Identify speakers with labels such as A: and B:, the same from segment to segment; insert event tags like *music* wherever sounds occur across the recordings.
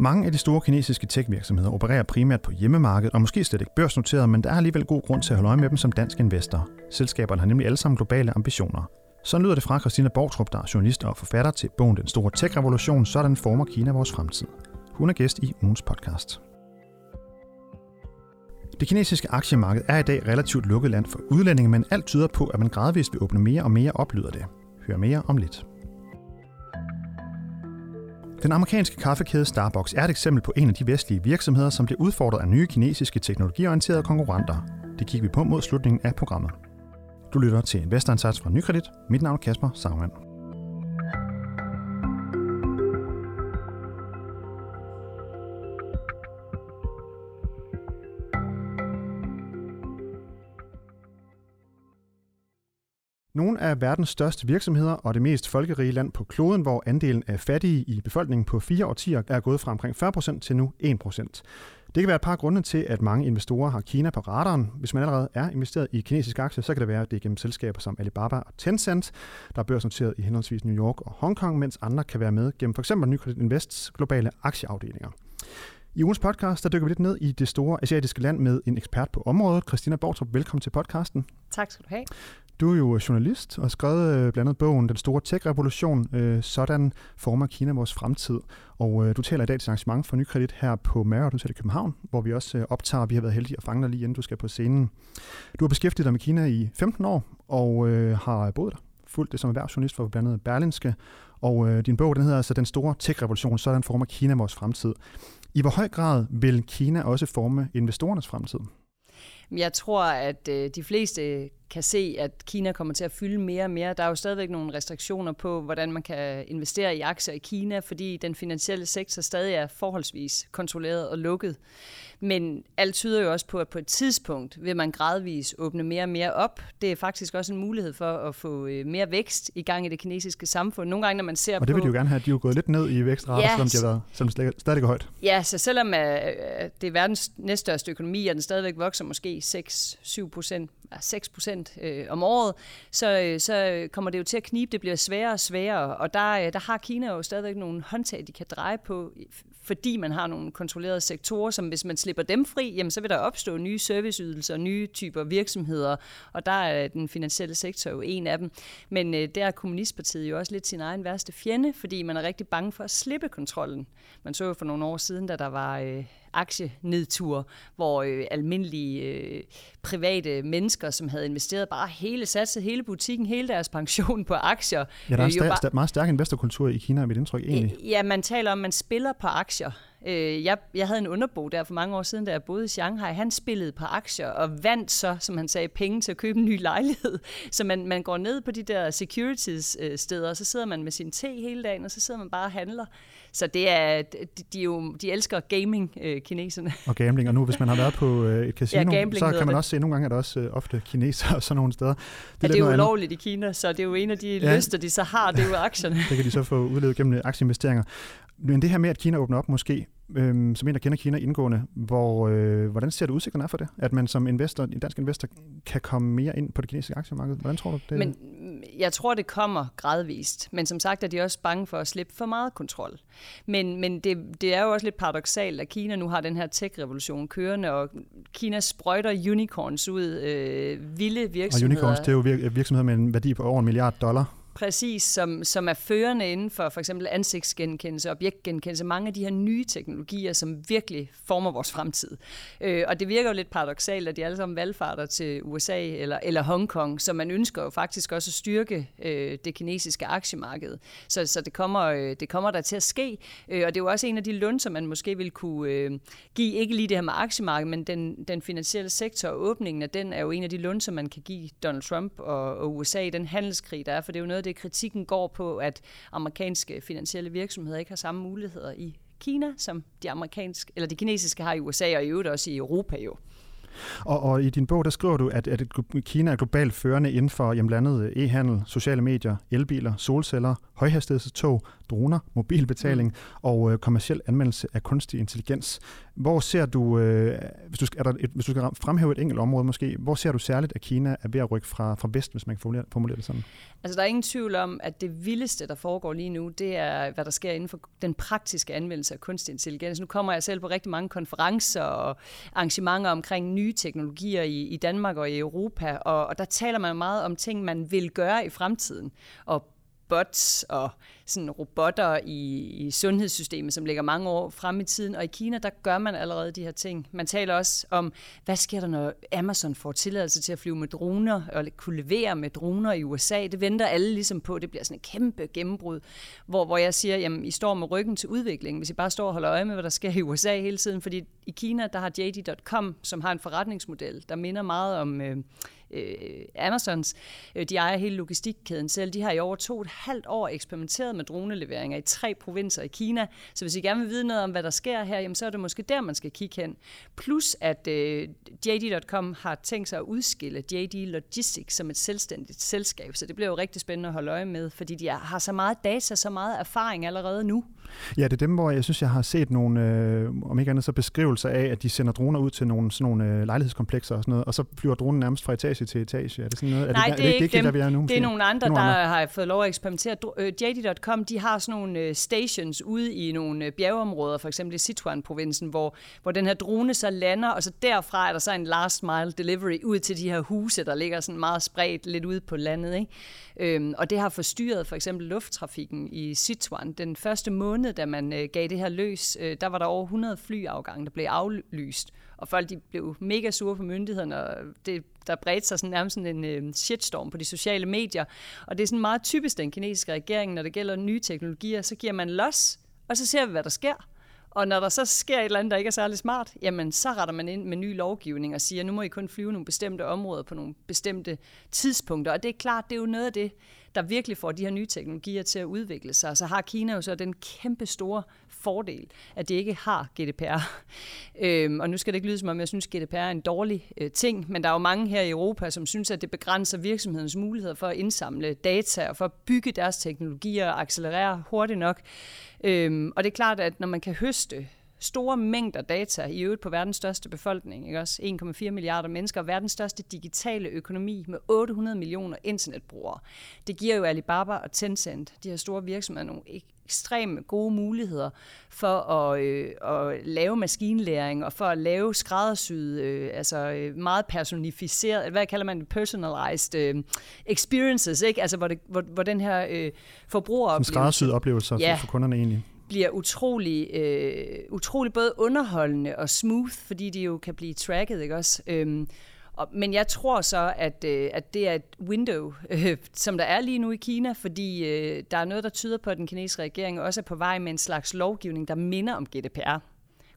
A: Mange af de store kinesiske tech-virksomheder opererer primært på hjemmemarkedet og måske slet ikke børsnoteret, men der er alligevel god grund til at holde øje med dem som dansk investor. Selskaberne har nemlig alle sammen globale ambitioner. Så lyder det fra Christina Borgtrup, der er journalist og forfatter til bogen Den Store Tech-revolution, sådan former Kina vores fremtid. Hun er gæst i ugens podcast. Det kinesiske aktiemarked er i dag relativt lukket land for udlændinge, men alt tyder på, at man gradvist vil åbne mere og mere op, lyder det. Hør mere om lidt. Den amerikanske kaffekæde Starbucks er et eksempel på en af de vestlige virksomheder, som bliver udfordret af nye kinesiske teknologiorienterede konkurrenter. Det kigger vi på mod slutningen af programmet. Du lytter til Investorinsights fra Nykredit. Mit navn er Kasper Sagmann. Af verdens største virksomheder og det mest folkerige land på kloden, hvor andelen af fattige i befolkningen på fire årtier er gået fra omkring 40% til nu 1%. Det kan være et par grunde til, at mange investorer har Kina på radaren. Hvis man allerede er investeret i kinesiske aktier, så kan det være, at det er gennem selskaber som Alibaba og Tencent, der er børsnoteret i henholdsvis New York og Hongkong, mens andre kan være med gennem f.eks. Nykredit Invests globale aktieafdelinger. I ugens podcast, der dykker vi lidt ned i det store asiatiske land med en ekspert på området. Christina Bortrup, velkommen til podcasten.
B: Tak skal du have.
A: Du er jo journalist og har skrevet øh, blandt andet bogen Den Store Tech-revolution. Øh, sådan former Kina vores fremtid. Og øh, du taler i dag til arrangement for Nykredit her på Marriott Hotel i København, hvor vi også optager. Vi har været heldige at fange dig lige inden du skal på scenen. Du har beskæftiget dig med Kina i 15 år og har boet der. Fuldt det som erhvervsjournalist for blandt andet Berlinske. Og din bog den hedder altså Den Store Tech-revolution. Sådan former Kina vores fremtid. I hvor høj grad vil Kina også forme investorernes fremtid?
B: Jeg tror, at øh, de fleste kan se, at Kina kommer til at fylde mere og mere. Der er jo stadigvæk nogle restriktioner på, hvordan man kan investere i aktier i Kina, fordi den finansielle sektor stadig er forholdsvis kontrolleret og lukket. Men alt tyder jo også på, at på et tidspunkt vil man gradvist åbne mere og mere op. Det er faktisk også en mulighed for at få øh, mere vækst i gang i det kinesiske samfund. Nogle gange, når man ser
A: og det vil de jo gerne have. De er jo gået lidt ned i vækstrater, ja, selvom de har været, selvom de stadig er højt.
B: Ja, så selvom uh, det er verdens næststørste økonomi, og den stadigvæk vokser måske 6-7 procent 6 procent øh, om året, så, øh, så kommer det jo til at knibe. Det bliver sværere og sværere, og der, øh, der har Kina jo stadigvæk nogle håndtag, de kan dreje på, fordi man har nogle kontrollerede sektorer, som hvis man slipper dem fri, jamen, så vil der opstå nye serviceydelser, nye typer virksomheder, og der er den finansielle sektor jo en af dem. Men øh, der er Kommunistpartiet jo også lidt sin egen værste fjende, fordi man er rigtig bange for at slippe kontrollen. Man så jo for nogle år siden, da der var øh, aktienedtur, hvor øh, almindelige øh, private mennesker, som havde investeret bare hele satset, hele butikken, hele deres pension på aktier.
A: Ja, der er en øh, bare, meget stærk investorkultur i Kina, er mit indtryk egentlig.
B: Ja, man taler om, at man spiller på aktier. Øh, jeg, jeg havde en underbo der for mange år siden, da jeg boede i Shanghai. Han spillede på aktier og vandt så, som han sagde, penge til at købe en ny lejlighed. *laughs* Så man, man går ned på de der securities-steder, øh, og så sidder man med sin te hele dagen, og så sidder man bare og handler. Så det er, de, de, jo, de elsker gaming, øh, kineserne.
A: Og gambling, og nu hvis man har været på øh, et casino, ja, så kan man også se, nogle gange er der også øh, ofte kinesere *laughs* og sådan nogle steder.
B: Det er, ja, det er jo ulovligt i Kina, så det er jo en af de ja, lyster, de så har, det er jo *laughs* aktierne.
A: det kan de så få udlevet gennem aktieinvesteringer. Men det her med, at Kina åbner op måske, øhm, som en, der kender Kina indgående, hvor, øh, hvordan ser du udsigterne er for det? At man som investor, en dansk investor kan komme mere ind på det kinesiske aktiemarked? Hvordan tror du det?
B: Men jeg tror, det kommer gradvist. Men som sagt er de også bange for at slippe for meget kontrol. Men, men det, det er jo også lidt paradoxalt, at Kina nu har den her tech-revolution kørende, og Kina sprøjter unicorns ud, øh, vilde virksomheder.
A: Og unicorns, det er jo virksomheder med en værdi på over en milliard dollar
B: Præcis, som, som er førende inden for for eksempel ansigtsgenkendelse, objektgenkendelse, mange af de her nye teknologier, som virkelig former vores fremtid. Øh, og det virker jo lidt paradoxalt, at de alle sammen valgfarter til USA eller, eller Hongkong, så man ønsker jo faktisk også at styrke øh, det kinesiske aktiemarked. Så, så det, kommer, øh, det kommer der til at ske, øh, og det er jo også en af de løn, som man måske vil kunne øh, give, ikke lige det her med aktiemarkedet, men den, den finansielle sektor og åbningen af den er jo en af de løn, som man kan give Donald Trump og, og USA i den handelskrig, der er, for det er jo noget det, kritikken går på, at amerikanske finansielle virksomheder ikke har samme muligheder i Kina, som de amerikanske, eller de kinesiske har i USA og i øvrigt også i Europa jo.
A: Og, og i din bog, der skriver du, at, at Kina er globalt førende inden for jamen, blandt andet e-handel, sociale medier, elbiler, solceller, højhastighedstog, droner, mobilbetaling mm. og øh, kommersiel anvendelse af kunstig intelligens. Hvor ser du, øh, hvis, du skal, er der et, hvis du skal fremhæve et enkelt område måske, hvor ser du særligt, at Kina er ved at rykke fra, fra vest, hvis man kan formulere, formulere det sådan?
B: Altså, der er ingen tvivl om, at det vildeste, der foregår lige nu, det er, hvad der sker inden for den praktiske anvendelse af kunstig intelligens. Nu kommer jeg selv på rigtig mange konferencer og arrangementer omkring nye teknologier i, i Danmark og i Europa, og, og der taler man meget om ting, man vil gøre i fremtiden. Og bots og sådan robotter i, i sundhedssystemet, som ligger mange år frem i tiden. Og i Kina, der gør man allerede de her ting. Man taler også om, hvad sker der, når Amazon får tilladelse til at flyve med droner, og kunne levere med droner i USA. Det venter alle ligesom på. Det bliver sådan et kæmpe gennembrud, hvor, hvor jeg siger, jamen, I står med ryggen til udviklingen, hvis I bare står og holder øje med, hvad der sker i USA hele tiden. Fordi i Kina, der har JD.com, som har en forretningsmodel, der minder meget om... Øh, øh, Amazons. Øh, de ejer hele logistikkæden selv. De har i over to og et halvt år eksperimenteret med droneleveringer i tre provinser i Kina. Så hvis I gerne vil vide noget om, hvad der sker her, jamen, så er det måske der, man skal kigge hen. Plus at øh, JD.com har tænkt sig at udskille JD Logistics som et selvstændigt selskab. Så det bliver jo rigtig spændende at holde øje med, fordi de har så meget data, så meget erfaring allerede nu.
A: Ja, det er dem, hvor jeg synes, jeg har set nogle, øh, om ikke andet så beskrivelser af, at de sender droner ud til nogle, sådan nogle øh, lejlighedskomplekser og sådan noget, og så flyver dronen nærmest fra etage til etage. Er det sådan noget?
B: Nej,
A: er
B: det, det, er, det,
A: ikke
B: dem.
A: der, vi er nu?
B: Det er nogle andre, nogle der andre. har fået lov at eksperimentere. Øh, JD.com, de har sådan nogle øh, stations ude i nogle øh, bjergeområder, for eksempel i Sichuan-provincen, hvor, hvor den her drone så lander, og så derfra er der så en last mile delivery ud til de her huse, der ligger sådan meget spredt lidt ude på landet. Ikke? Øhm, og det har forstyrret for eksempel lufttrafikken i Sichuan. Den første måned, da man øh, gav det her løs, øh, der var der over 100 flyafgange, der blev aflyst. Og folk de blev mega sure på myndighederne, og det, der bredte sig sådan nærmest sådan en øh, shitstorm på de sociale medier. Og det er sådan meget typisk den kinesiske regering, når det gælder nye teknologier, så giver man los, og så ser vi, hvad der sker. Og når der så sker et eller andet, der ikke er særlig smart, jamen så retter man ind med ny lovgivning og siger, nu må I kun flyve nogle bestemte områder på nogle bestemte tidspunkter. Og det er klart, det er jo noget af det, der virkelig får de her nye teknologier til at udvikle sig. Så har Kina jo så den kæmpe store fordel, at de ikke har GDPR. Øhm, og nu skal det ikke lyde som om, jeg synes, GDPR er en dårlig øh, ting, men der er jo mange her i Europa, som synes, at det begrænser virksomhedens muligheder for at indsamle data og for at bygge deres teknologier og accelerere hurtigt nok. Øhm, og det er klart, at når man kan høste store mængder data, i øvrigt på verdens største befolkning, ikke også? 1,4 milliarder mennesker, verdens største digitale økonomi med 800 millioner internetbrugere. Det giver jo Alibaba og Tencent, de her store virksomheder, nogle ekstremt gode muligheder for at, øh, at lave maskinlæring og for at lave skræddersyet, øh, altså øh, meget personificeret, hvad kalder man det, personalized øh, experiences, ikke? Altså hvor, det, hvor, hvor den her øh, forbrugeroplevelse...
A: Skræddersyet oplevelser ja, for, for kunderne egentlig
B: bliver utrolig, øh, utrolig både underholdende og smooth, fordi de jo kan blive tracket, ikke også? Øhm, og, men jeg tror så, at, øh, at det er et window, øh, som der er lige nu i Kina, fordi øh, der er noget, der tyder på, at den kinesiske regering også er på vej med en slags lovgivning, der minder om GDPR.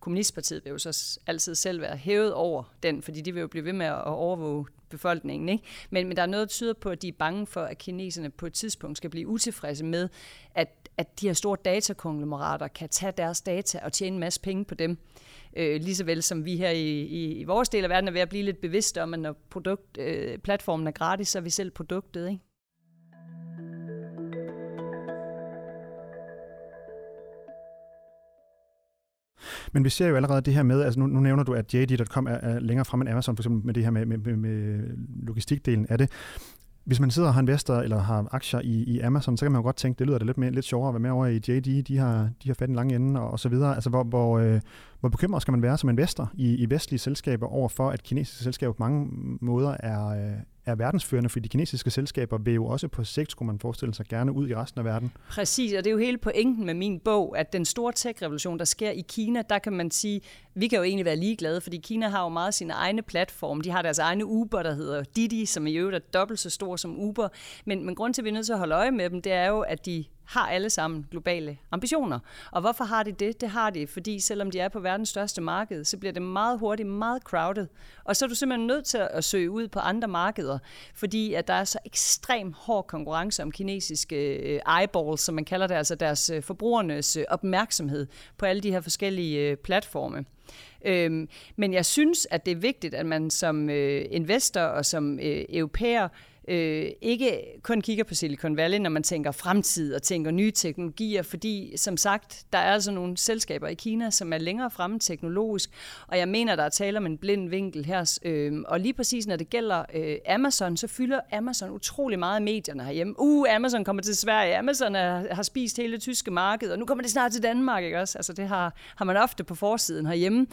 B: Kommunistpartiet vil jo så altid selv være hævet over den, fordi de vil jo blive ved med at overvåge befolkningen. Ikke? Men, men der er noget, der tyder på, at de er bange for, at kineserne på et tidspunkt skal blive utilfredse med, at, at de her store datakonglomerater kan tage deres data og tjene en masse penge på dem. Øh, lige så vel som vi her i, i, i vores del af verden er ved at blive lidt bevidste om, at når produkt, øh, platformen er gratis, så er vi selv produktet. Ikke?
A: Men vi ser jo allerede det her med, altså nu, nu nævner du, at JD.com er, er længere frem end Amazon, for eksempel med det her med, med, med, med logistikdelen af det. Hvis man sidder og har investor eller har aktier i, i Amazon, så kan man jo godt tænke, det lyder da lidt, mere, lidt sjovere at være med over i JD. De har, de har fat en lang ende og, og så videre. Altså, hvor, hvor, øh, hvor bekymret skal man være som investor i, i vestlige selskaber over for, at kinesiske selskaber på mange måder er, øh, er verdensførende, for de kinesiske selskaber vil jo også på sigt, skulle man forestille sig, gerne ud i resten af verden.
B: Præcis, og det er jo hele pointen med min bog, at den store tech-revolution, der sker i Kina, der kan man sige, vi kan jo egentlig være ligeglade, fordi Kina har jo meget sine egne platforme. De har deres egne Uber, der hedder Didi, som i øvrigt er dobbelt så stor som Uber. Men, men grund til, at vi er nødt til at holde øje med dem, det er jo, at de har alle sammen globale ambitioner. Og hvorfor har de det? Det har de, fordi selvom de er på verdens største marked, så bliver det meget hurtigt meget crowded. Og så er du simpelthen nødt til at søge ud på andre markeder, fordi at der er så ekstrem hård konkurrence om kinesiske øh, eyeballs, som man kalder det, altså deres øh, forbrugernes øh, opmærksomhed på alle de her forskellige platforme. Øhm, men jeg synes, at det er vigtigt, at man som investor og som europæer øh, ikke kun kigger på Silicon Valley, når man tænker fremtid og tænker nye teknologier, fordi som sagt, der er altså nogle selskaber i Kina, som er længere fremme teknologisk, og jeg mener, der er tale om en blind vinkel her. Øh, og lige præcis når det gælder øh, Amazon, så fylder Amazon utrolig meget af medierne herhjemme. Uh, Amazon kommer til Sverige, Amazon er, har spist hele det tyske marked, og nu kommer det snart til Danmark, ikke også? Altså det har, har man ofte på forsiden herhjemme.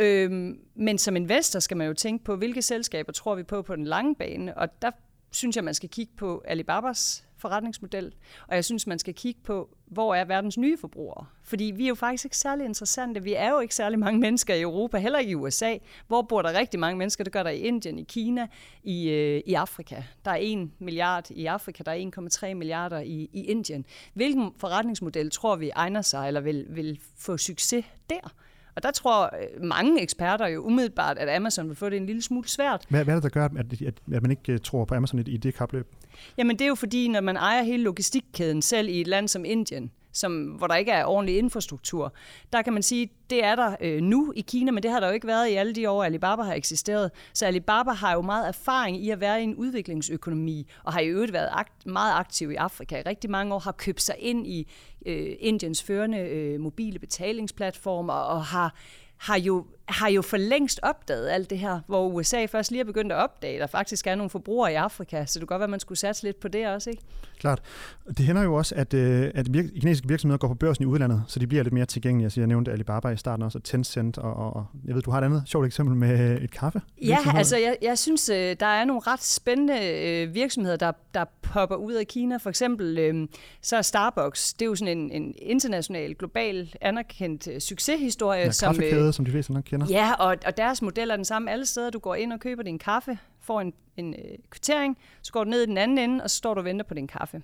B: Øhm, men som investor skal man jo tænke på, hvilke selskaber tror vi på på den lange bane, og der synes jeg, man skal kigge på Alibabas forretningsmodel, og jeg synes, man skal kigge på, hvor er verdens nye forbrugere? Fordi vi er jo faktisk ikke særlig interessante. Vi er jo ikke særlig mange *laughs* mennesker i Europa, heller ikke i USA. Hvor bor der rigtig mange mennesker? Det gør der i Indien, i Kina, i, øh, i Afrika. Der er 1 milliard i Afrika, der er 1,3 milliarder i, i Indien. Hvilken forretningsmodel tror vi egner sig, eller vil, vil få succes der? Og der tror øh, mange eksperter jo umiddelbart, at Amazon vil få det en lille smule svært.
A: Hvad, hvad er det, der gør, at, at, at man ikke øh, tror på Amazon i, i det kapløb?
B: Jamen det er jo fordi, når man ejer hele logistikkæden selv i et land som Indien, som, hvor der ikke er ordentlig infrastruktur. Der kan man sige, det er der øh, nu i Kina, men det har der jo ikke været i alle de år, Alibaba har eksisteret. Så Alibaba har jo meget erfaring i at være i en udviklingsøkonomi, og har i øvrigt været akt, meget aktiv i Afrika. I rigtig mange år har købt sig ind i øh, Indiens førende øh, mobile betalingsplatformer, og har har jo, har jo for længst opdaget alt det her, hvor USA først lige er begyndt at opdage, at der faktisk er nogle forbrugere i Afrika, så det kan godt være, at man skulle satse lidt på det også, ikke?
A: Klart. Det hænder jo også, at, øh, at virke, kinesiske virksomheder går på børsen i udlandet, så de bliver lidt mere tilgængelige. Altså, jeg nævnte Alibaba i starten også, og Tencent, og, og jeg ved, du har et andet sjovt eksempel med et kaffe.
B: Ja, altså jeg, jeg synes, øh, der er nogle ret spændende øh, virksomheder, der, der popper ud af Kina. For eksempel så er Starbucks, det er jo sådan en, en international, global, anerkendt succeshistorie.
A: Ja, som, som de fleste nok kender.
B: Ja, og, og deres model er den samme alle steder. Du går ind og køber din kaffe, får en, en øh, kvittering, så går du ned i den anden ende, og så står du og venter på din kaffe.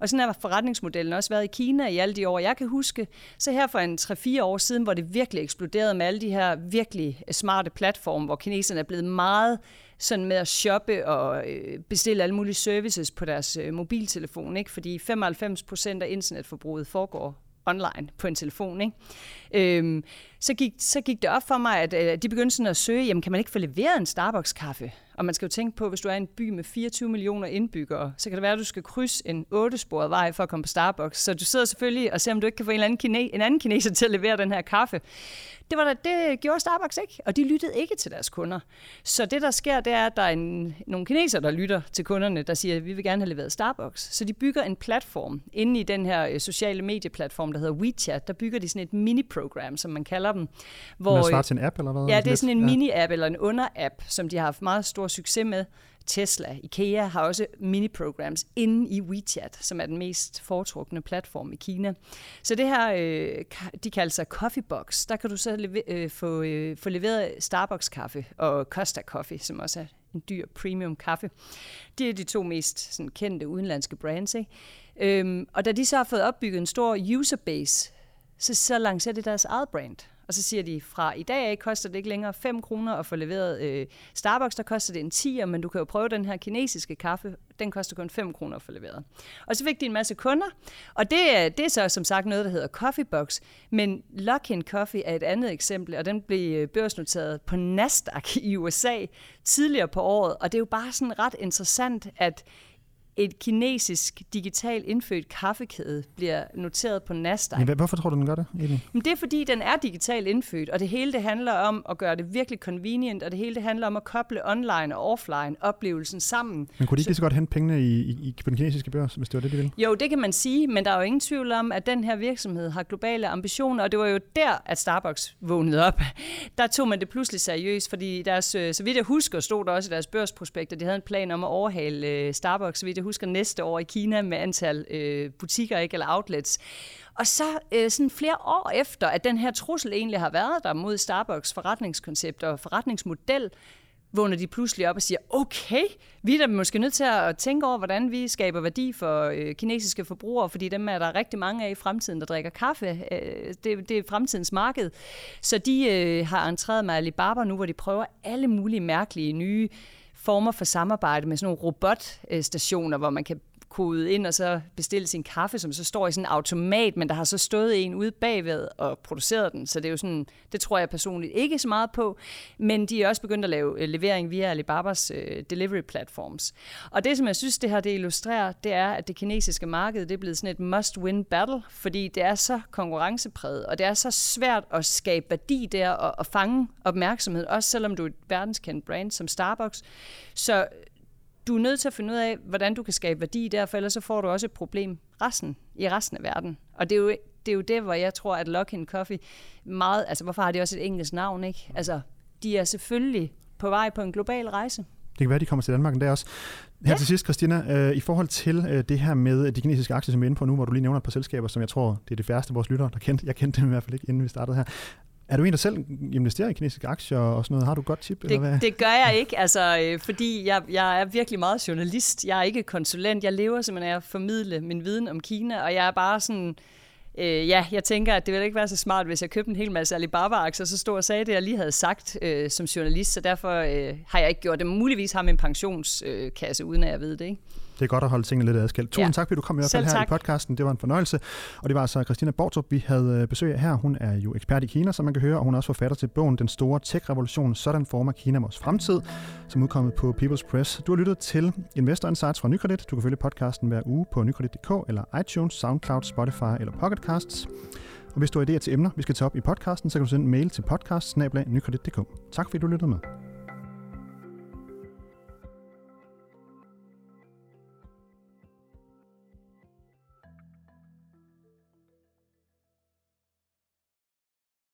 B: Og sådan har forretningsmodellen også været i Kina i alle de år, jeg kan huske. Så her for en 3-4 år siden, hvor det virkelig eksploderede med alle de her virkelig øh, smarte platforme, hvor kineserne er blevet meget sådan med at shoppe og øh, bestille alle mulige services på deres øh, mobiltelefon, ikke? fordi 95 procent af internetforbruget foregår online på en telefon. Ikke? Øhm, så, gik, så gik det op for mig, at øh, de begyndte sådan at søge, jamen kan man ikke få leveret en Starbucks-kaffe? Og man skal jo tænke på, hvis du er en by med 24 millioner indbyggere, så kan det være, at du skal krydse en 8-sporet vej for at komme på Starbucks. Så du sidder selvfølgelig og ser, om du ikke kan få en, eller anden, kine, en anden kineser til at levere den her kaffe. Det, var der, det gjorde Starbucks ikke, og de lyttede ikke til deres kunder. Så det, der sker, det er, at der er en, nogle kineser, der lytter til kunderne, der siger, at vi vil gerne have leveret Starbucks. Så de bygger en platform inde i den her øh, sociale medieplatform, der hedder WeChat. Der bygger de sådan et mini-program, som man kalder dem.
A: Hvor, Man svarer til en app, eller hvad?
B: Ja, det er sådan en mini-app eller en under-app, som de har haft meget stor succes med. Tesla, IKEA har også mini-programs inde i WeChat, som er den mest foretrukne platform i Kina. Så det her, øh, de kalder sig Coffee Box. Der kan du så leve, øh, få, øh, få leveret Starbucks-kaffe og Costa Coffee, som også er en dyr premium kaffe. Det er de to mest sådan, kendte udenlandske brands. Ikke? Øhm, og da de så har fået opbygget en stor userbase, så, så lancerer de deres eget brand. Og så siger de, fra i dag af koster det ikke længere 5 kroner at få leveret øh, Starbucks, der koster det en 10'er, men du kan jo prøve den her kinesiske kaffe, den koster kun 5 kroner at få leveret. Og så fik de en masse kunder, og det, det er så som sagt noget, der hedder Coffee Box, men Luckin Coffee er et andet eksempel, og den blev øh, børsnoteret på Nasdaq i USA tidligere på året, og det er jo bare sådan ret interessant, at et kinesisk digitalt indfødt kaffekæde bliver noteret på Nasdaq.
A: Men hvorfor tror du, den gør det egentlig?
B: Men det er, fordi den er digitalt indfødt, og det hele det handler om at gøre det virkelig convenient, og det hele det handler om at koble online og offline oplevelsen sammen.
A: Men kunne de ikke lige så godt hente pengene i, i, i på den kinesiske børs, hvis det var det, de ville?
B: Jo, det kan man sige, men der er jo ingen tvivl om, at den her virksomhed har globale ambitioner, og det var jo der, at Starbucks vågnede op. Der tog man det pludselig seriøst, fordi deres, øh, så vidt jeg husker, stod der også i deres børsprospekt, at de havde en plan om at overhale øh, Starbucks, så vidt jeg husker, næste år i Kina med antal øh, butikker ikke, eller outlets. Og så øh, sådan flere år efter, at den her trussel egentlig har været der mod Starbucks forretningskoncept og forretningsmodel, vågner de pludselig op og siger, okay, vi er da måske nødt til at tænke over, hvordan vi skaber værdi for øh, kinesiske forbrugere, fordi dem er der rigtig mange af i fremtiden, der drikker kaffe. Øh, det, det er fremtidens marked. Så de øh, har entreret med Alibaba nu, hvor de prøver alle mulige mærkelige nye former for samarbejde med sådan nogle robotstationer, hvor man kan kode ind og så bestille sin kaffe, som så står i sådan en automat, men der har så stået en ude bagved og produceret den. Så det er jo sådan, det tror jeg personligt ikke så meget på. Men de er også begyndt at lave øh, levering via Alibabas øh, delivery platforms. Og det, som jeg synes, det her det illustrerer, det er, at det kinesiske marked det er blevet sådan et must-win battle, fordi det er så konkurrencepræget, og det er så svært at skabe værdi der og, og fange opmærksomhed, også selvom du er et verdenskendt brand som Starbucks. Så du er nødt til at finde ud af, hvordan du kan skabe værdi der, for ellers så får du også et problem resten, i resten af verden. Og det er jo det, er jo det hvor jeg tror, at Lock-in Coffee meget, altså hvorfor har de også et engelsk navn, ikke? Altså, de er selvfølgelig på vej på en global rejse.
A: Det kan være, de kommer til Danmark en dag også. Her ja. til sidst, Christina, øh, i forhold til øh, det her med de kinesiske aktier, som vi er inde på nu, hvor du lige nævner et par selskaber, som jeg tror, det er det færreste af vores lyttere, der kendte. Jeg kendte dem i hvert fald ikke, inden vi startede her. Er du en, der selv investerer i kinesiske aktier og sådan noget? Har du godt tip?
B: Det,
A: eller hvad?
B: det gør jeg ikke, altså, øh, fordi jeg, jeg er virkelig meget journalist. Jeg er ikke konsulent. Jeg lever simpelthen af at formidle min viden om Kina, og jeg er bare sådan... Øh, ja, jeg tænker, at det ville ikke være så smart, hvis jeg købte en hel masse Alibaba-aktier, så stod og sagde det, jeg lige havde sagt øh, som journalist, så derfor øh, har jeg ikke gjort det. Muligvis har min pensionskasse, øh, uden at jeg ved det. Ikke?
A: Det er godt at holde tingene lidt adskilt. Tusind ja. tak, fordi du kom i hvert fald her tak. i podcasten. Det var en fornøjelse. Og det var altså Christina Bortrup, vi havde øh, besøg af her. Hun er jo ekspert i Kina, som man kan høre, og hun er også forfatter til bogen Den Store Tech-revolution. Sådan former Kina vores fremtid, som udkommet på People's Press. Du har lyttet til Investor Insights fra Nykredit. Du kan følge podcasten hver uge på nykredit.dk eller iTunes, SoundCloud, Spotify eller Pocketcasts. Og hvis du har idéer til emner, vi skal tage op i podcasten, så kan du sende en mail til podcast Tak fordi du lyttede med.